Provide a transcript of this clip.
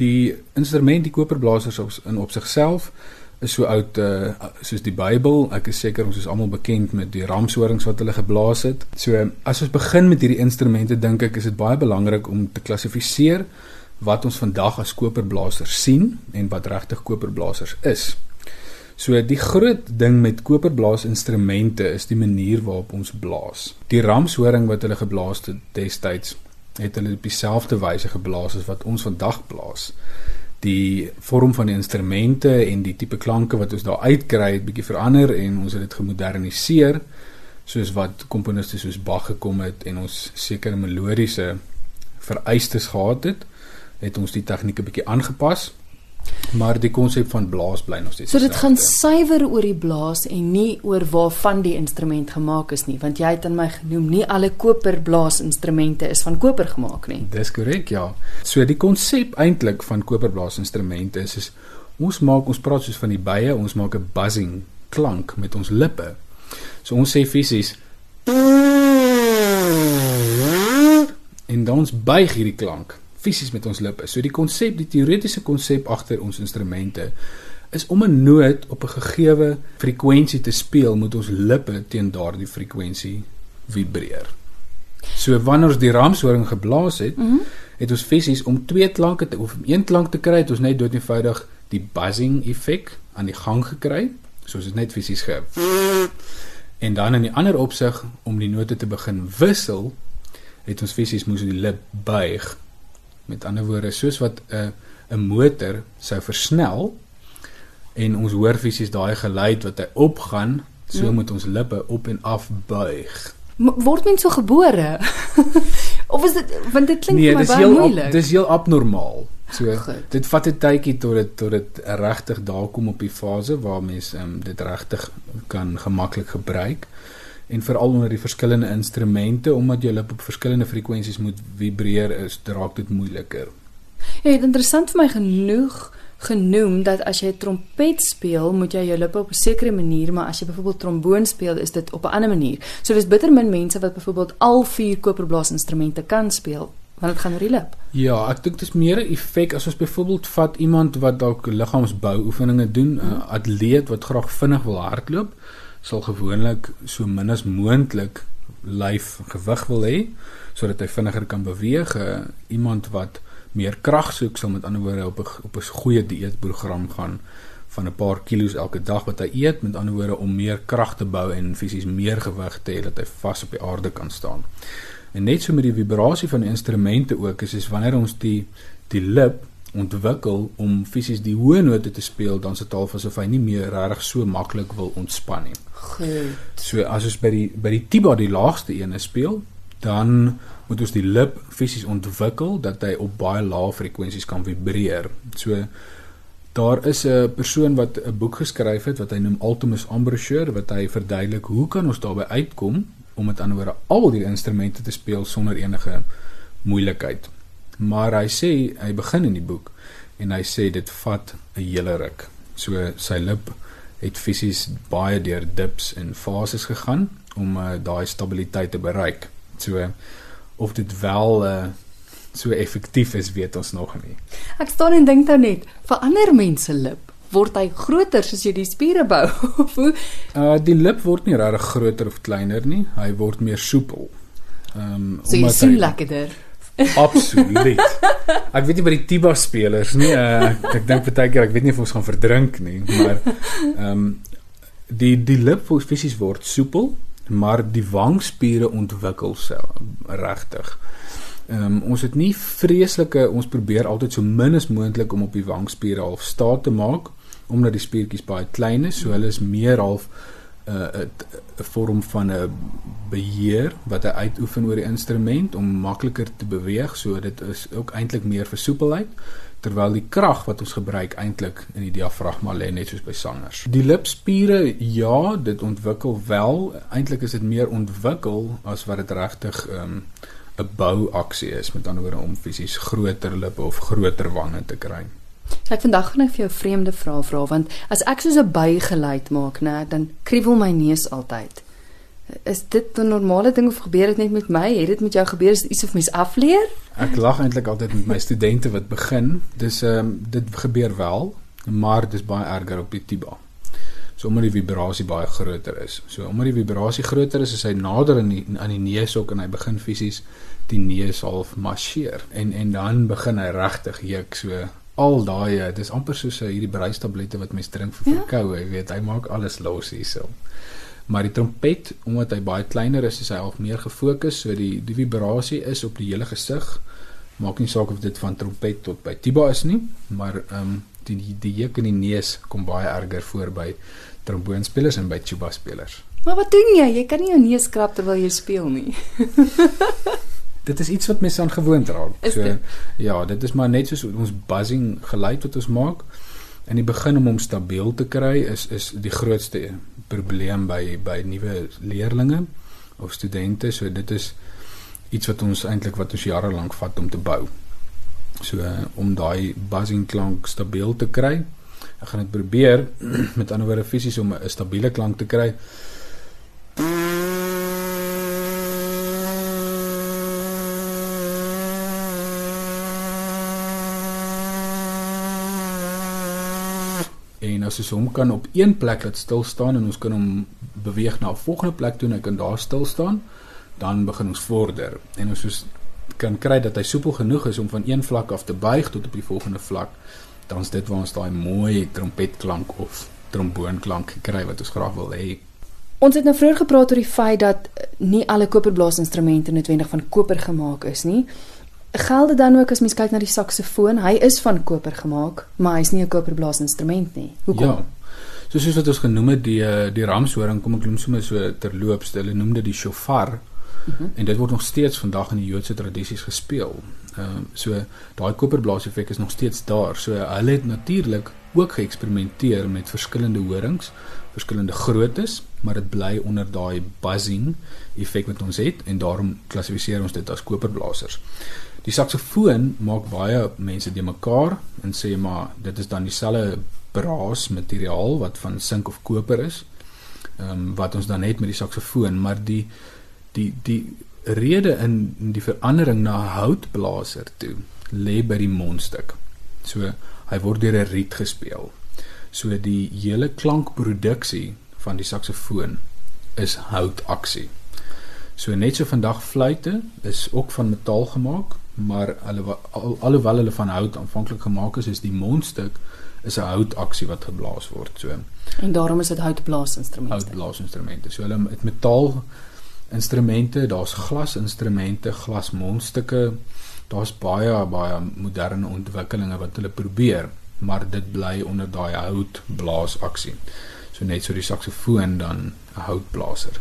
Die instrument die koperblasers op, in op sigself is so oud uh, soos die Bybel. Ek is seker ons is almal bekend met die ramshorings wat hulle geblaas het. So as ons begin met hierdie instrumente dink ek is dit baie belangrik om te klassifiseer wat ons vandag as koperblasers sien en wat regtig koperblasers is. So die groot ding met koperblaasinstrumente is die manier waarop ons blaas. Die ramshoring wat hulle geblaas het destyds, het hulle op dieselfde wyse geblaas as wat ons vandag blaas. Die vorm van die instrumente en die tipe klanke wat ons daar uitkry het bietjie verander en ons het dit gemoderniseer soos wat komponiste soos Bach gekom het en ons sekere melodiese vereistes gehad het, het ons die tegnieke bietjie aangepas Maar die konsep van blaas bly nog steeds. So dit gaan suiwer oor die blaas en nie oor waarvan die instrument gemaak is nie, want jy het aan my genoem nie alle koperblaasinstrumente is van koper gemaak nie. Dis korrek, ja. So die konsep eintlik van koperblaasinstrumente is is ons maak ons praat soos van die bye, ons maak 'n buzzing klank met ons lippe. So ons sê fisies en dan ons buig hierdie klank fisies met ons lippe. So die konsep, die teoretiese konsep agter ons instrumente is om 'n noot op 'n gegeewe frekwensie te speel, moet ons lippe teen daardie frekwensie vibreer. So wanneer ons die ramshoring geblaas het, mm -hmm. het ons fisies om twee klanke te of een klank te kry, het ons net doeteenvoudig die buzzing effek aan die gang gekry. So is dit net fisies ge En dan in die ander opsig om die note te begin wissel, het ons fisies moes die lip buig Met ander woorde, soos wat 'n uh, 'n motor sou versnel en ons hoor fisies daai geluid wat hy opgaan, so hmm. moet ons lippe op en af buig. Word mens so gebore? of is dit want dit klink nee, vir my baie moeilik? Nee, dis heel abnormaal. So Goed. dit vat 'n tydjie tot dit tot dit regtig daar kom op die fase waar mens um, dit regtig kan gemaklik gebruik en veral onder die verskillende instrumente omdat jy op verskillende frekwensies moet vibreer is draak dit moeiliker. Ja, dit interessant vir my genoeg genoem dat as jy trompet speel, moet jy jou lippe op 'n sekere manier, maar as jy byvoorbeeld tromboon speel, is dit op 'n ander manier. So dis bitter min mense wat byvoorbeeld al vier koperblasinstrumente kan speel want dit gaan oor die lip. Ja, ek dink dit is meer 'n effek as ons byvoorbeeld vat iemand wat dalk liggaamsbou oefeninge doen, 'n atleet wat graag vinnig wil hardloop sal gewoonlik so min as moontlik lyf gewig wil hê sodat hy vinniger kan beweeg. Uh, iemand wat meer krag soek sal met ander woorde op 'n op 'n goeie dieetprogram gaan van 'n paar kilos elke dag wat hy eet met ander woorde om meer krag te bou en fisies meer gewig te hê dat hy vas op die aarde kan staan. En net so met die vibrasie van die instrumente ook is is wanneer ons die die lip ontwikkel om fisies die hoë note te speel dan se taal asof hy nie meer regtig so maklik wil ontspan nie. Goed. So as ons by die by die tiba die laagste een speel, dan moet ons die lip fisies ontwikkel dat hy op baie lae frekwensies kan vibreer. So daar is 'n persoon wat 'n boek geskryf het wat hy noem Altomus Embouchure wat hy verduidelik hoe kan ons daarbey uitkom om met ander woorde al die instrumente te speel sonder enige moeilikheid. Maar hy sê hy begin in die boek en hy sê dit vat 'n hele ruk. So sy lip het fisies baie deur dips en fases gegaan om uh, daai stabiliteit te bereik. So of dit wel uh, so effektief is, weet ons nog nie. Ek staan en dink nou net, vir ander mense lip word hy groter soos jy die spiere bou of hoe? Uh die lip word nie regtig groter of kleiner nie, hy word meer soepel. Ehm um, so jy sien lekkerder. Absoluut. Ek weet nie by die Tiba spelers nie. Uh, ek dink baie keer ek weet nie of ons gaan verdrink nie, maar ehm um, die die lip fisies word soepel, maar die wangspiere ontwikkel self regtig. Ehm um, ons het nie vreeslike ons probeer altyd so min as moontlik om op die wangspiere half staat te maak omdat die spiertjies baie klein is, so hulle is meer half 'n uh, 'n vorm van 'n beheer wat hy uitoefen oor die instrument om makliker te beweeg. So dit is ook eintlik meer vir soepelheid terwyl die krag wat ons gebruik eintlik in die diafragma lê net soos by sangers. Die lipspiere, ja, dit ontwikkel wel. Eintlik is dit meer ontwikkel as wat dit regtig 'n um, 'n bouaksie is, met ander woorde om fisies groter lippe of groter wange te kry. Ek vandag gaan ek vir jou vreemde vraag vra want as ek soos 'n by geluid maak, nê, dan kriebel my neus altyd. Is dit 'n normale ding of gebeur dit net met my? Het dit met jou gebeur? Is dit iets of mens afleer? Ek lag eintlik altyd met my studente wat begin. Dis ehm um, dit gebeur wel, maar dis baie erger op die tuba. So omdat die vibrasie baie groter is. So omdat die vibrasie groter is, is hy nader aan die aan die neushoek en hy begin fisies die neus half marcheer. En en dan begin hy regtig juk so al daai dis amper soos hierdie breistablette wat mens drink vir verkoue, jy weet, hy maak alles los hierso. Maar die trompet, omdat hy baie kleiner is, is hy al meer gefokus, so die die vibrasie is op die hele gesig. Maak nie saak of dit van trompet tot by tuba is nie, maar ehm um, die die, die juk in die neus kom baie erger voor by tromboonspelers en by tuba spelers. Maar wat doen jy? Jy kan nie jou neus krap terwyl jy speel nie. dit is iets wat mens aan gewoond raak. Is so dit? ja, dit is maar net soos ons buzzing geluid wat ons maak. In die begin om hom stabiel te kry is is die grootste probleem by by nuwe leerdlinge of studente. So dit is iets wat ons eintlik wat ons jare lank vat om te bou. So om daai buzzing klank stabiel te kry. Ek gaan dit probeer met ander woorde fisies om 'n stabiele klank te kry. As ons hom kan op een plek laat stil staan en ons kan hom beweeg na 'n volgende plek toe en hy kan daar stil staan, dan begin ons vorder. En ons kan kry dat hy soepel genoeg is om van een vlak af te buig tot op die volgende vlak, dan is dit waar ons daai mooi trompetklank of tromboonklank kry wat ons graag wil hê. Ons het nou vroeër gepraat oor die feit dat nie alle koperblasinstrumente noodwendig van koper gemaak is nie. Geld dit dan ook as mens kyk na die saksofoon? Hy is van koper gemaak, maar hy's nie 'n koperblasinstrument nie. Hoekom? Ja. So soos wat ons genoem het die eh, die ramshoring, kom ek noem sommer so terloops, hulle noem dit die shofar. Mhm. -huh. En dit word nog steeds vandag in die Joodse tradisies gespeel. Ehm uh, so daai koperblaaseffek is nog steeds daar. So hulle het natuurlik ook geëksperimenteer met verskillende horings, verskillende groottes, maar dit bly onder daai buzzing effek wat ons het en daarom klassifiseer ons dit as koperblasers. Die saksofoon maak baie mense de mekaar en sê maar dit is dan dieselfde braas materiaal wat van sink of koper is. Ehm um, wat ons dan het met die saksofoon, maar die die die rede in die verandering na houtblaser toe lê by die mondstuk. So hy word deur 'n riet gespeel. So die hele klankproduksie van die saksofoon is houtaksie. So net so vandag fluitte is ook van metaal gemaak, maar hulle al, alhoewel hulle van hout aanvanklik gemaak is, is die mondstuk is 'n houtaksie wat geblaas word. So En daarom is dit houtblaasinstrumente. Houtblaasinstrumente. So hulle het metaal instrumente, daar's glasinstrumente, glasmondstukke. Daar's baie baie moderne ontwikkelinge wat hulle probeer, maar dit bly onder daai houtblaasaksie. So net so die saksofoon dan 'n houtblaser.